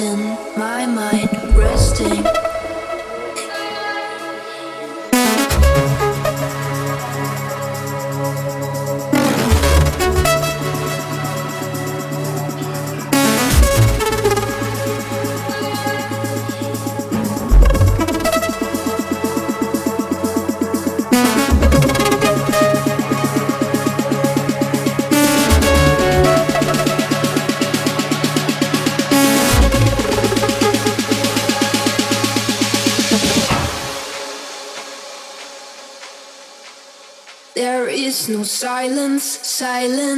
no silence,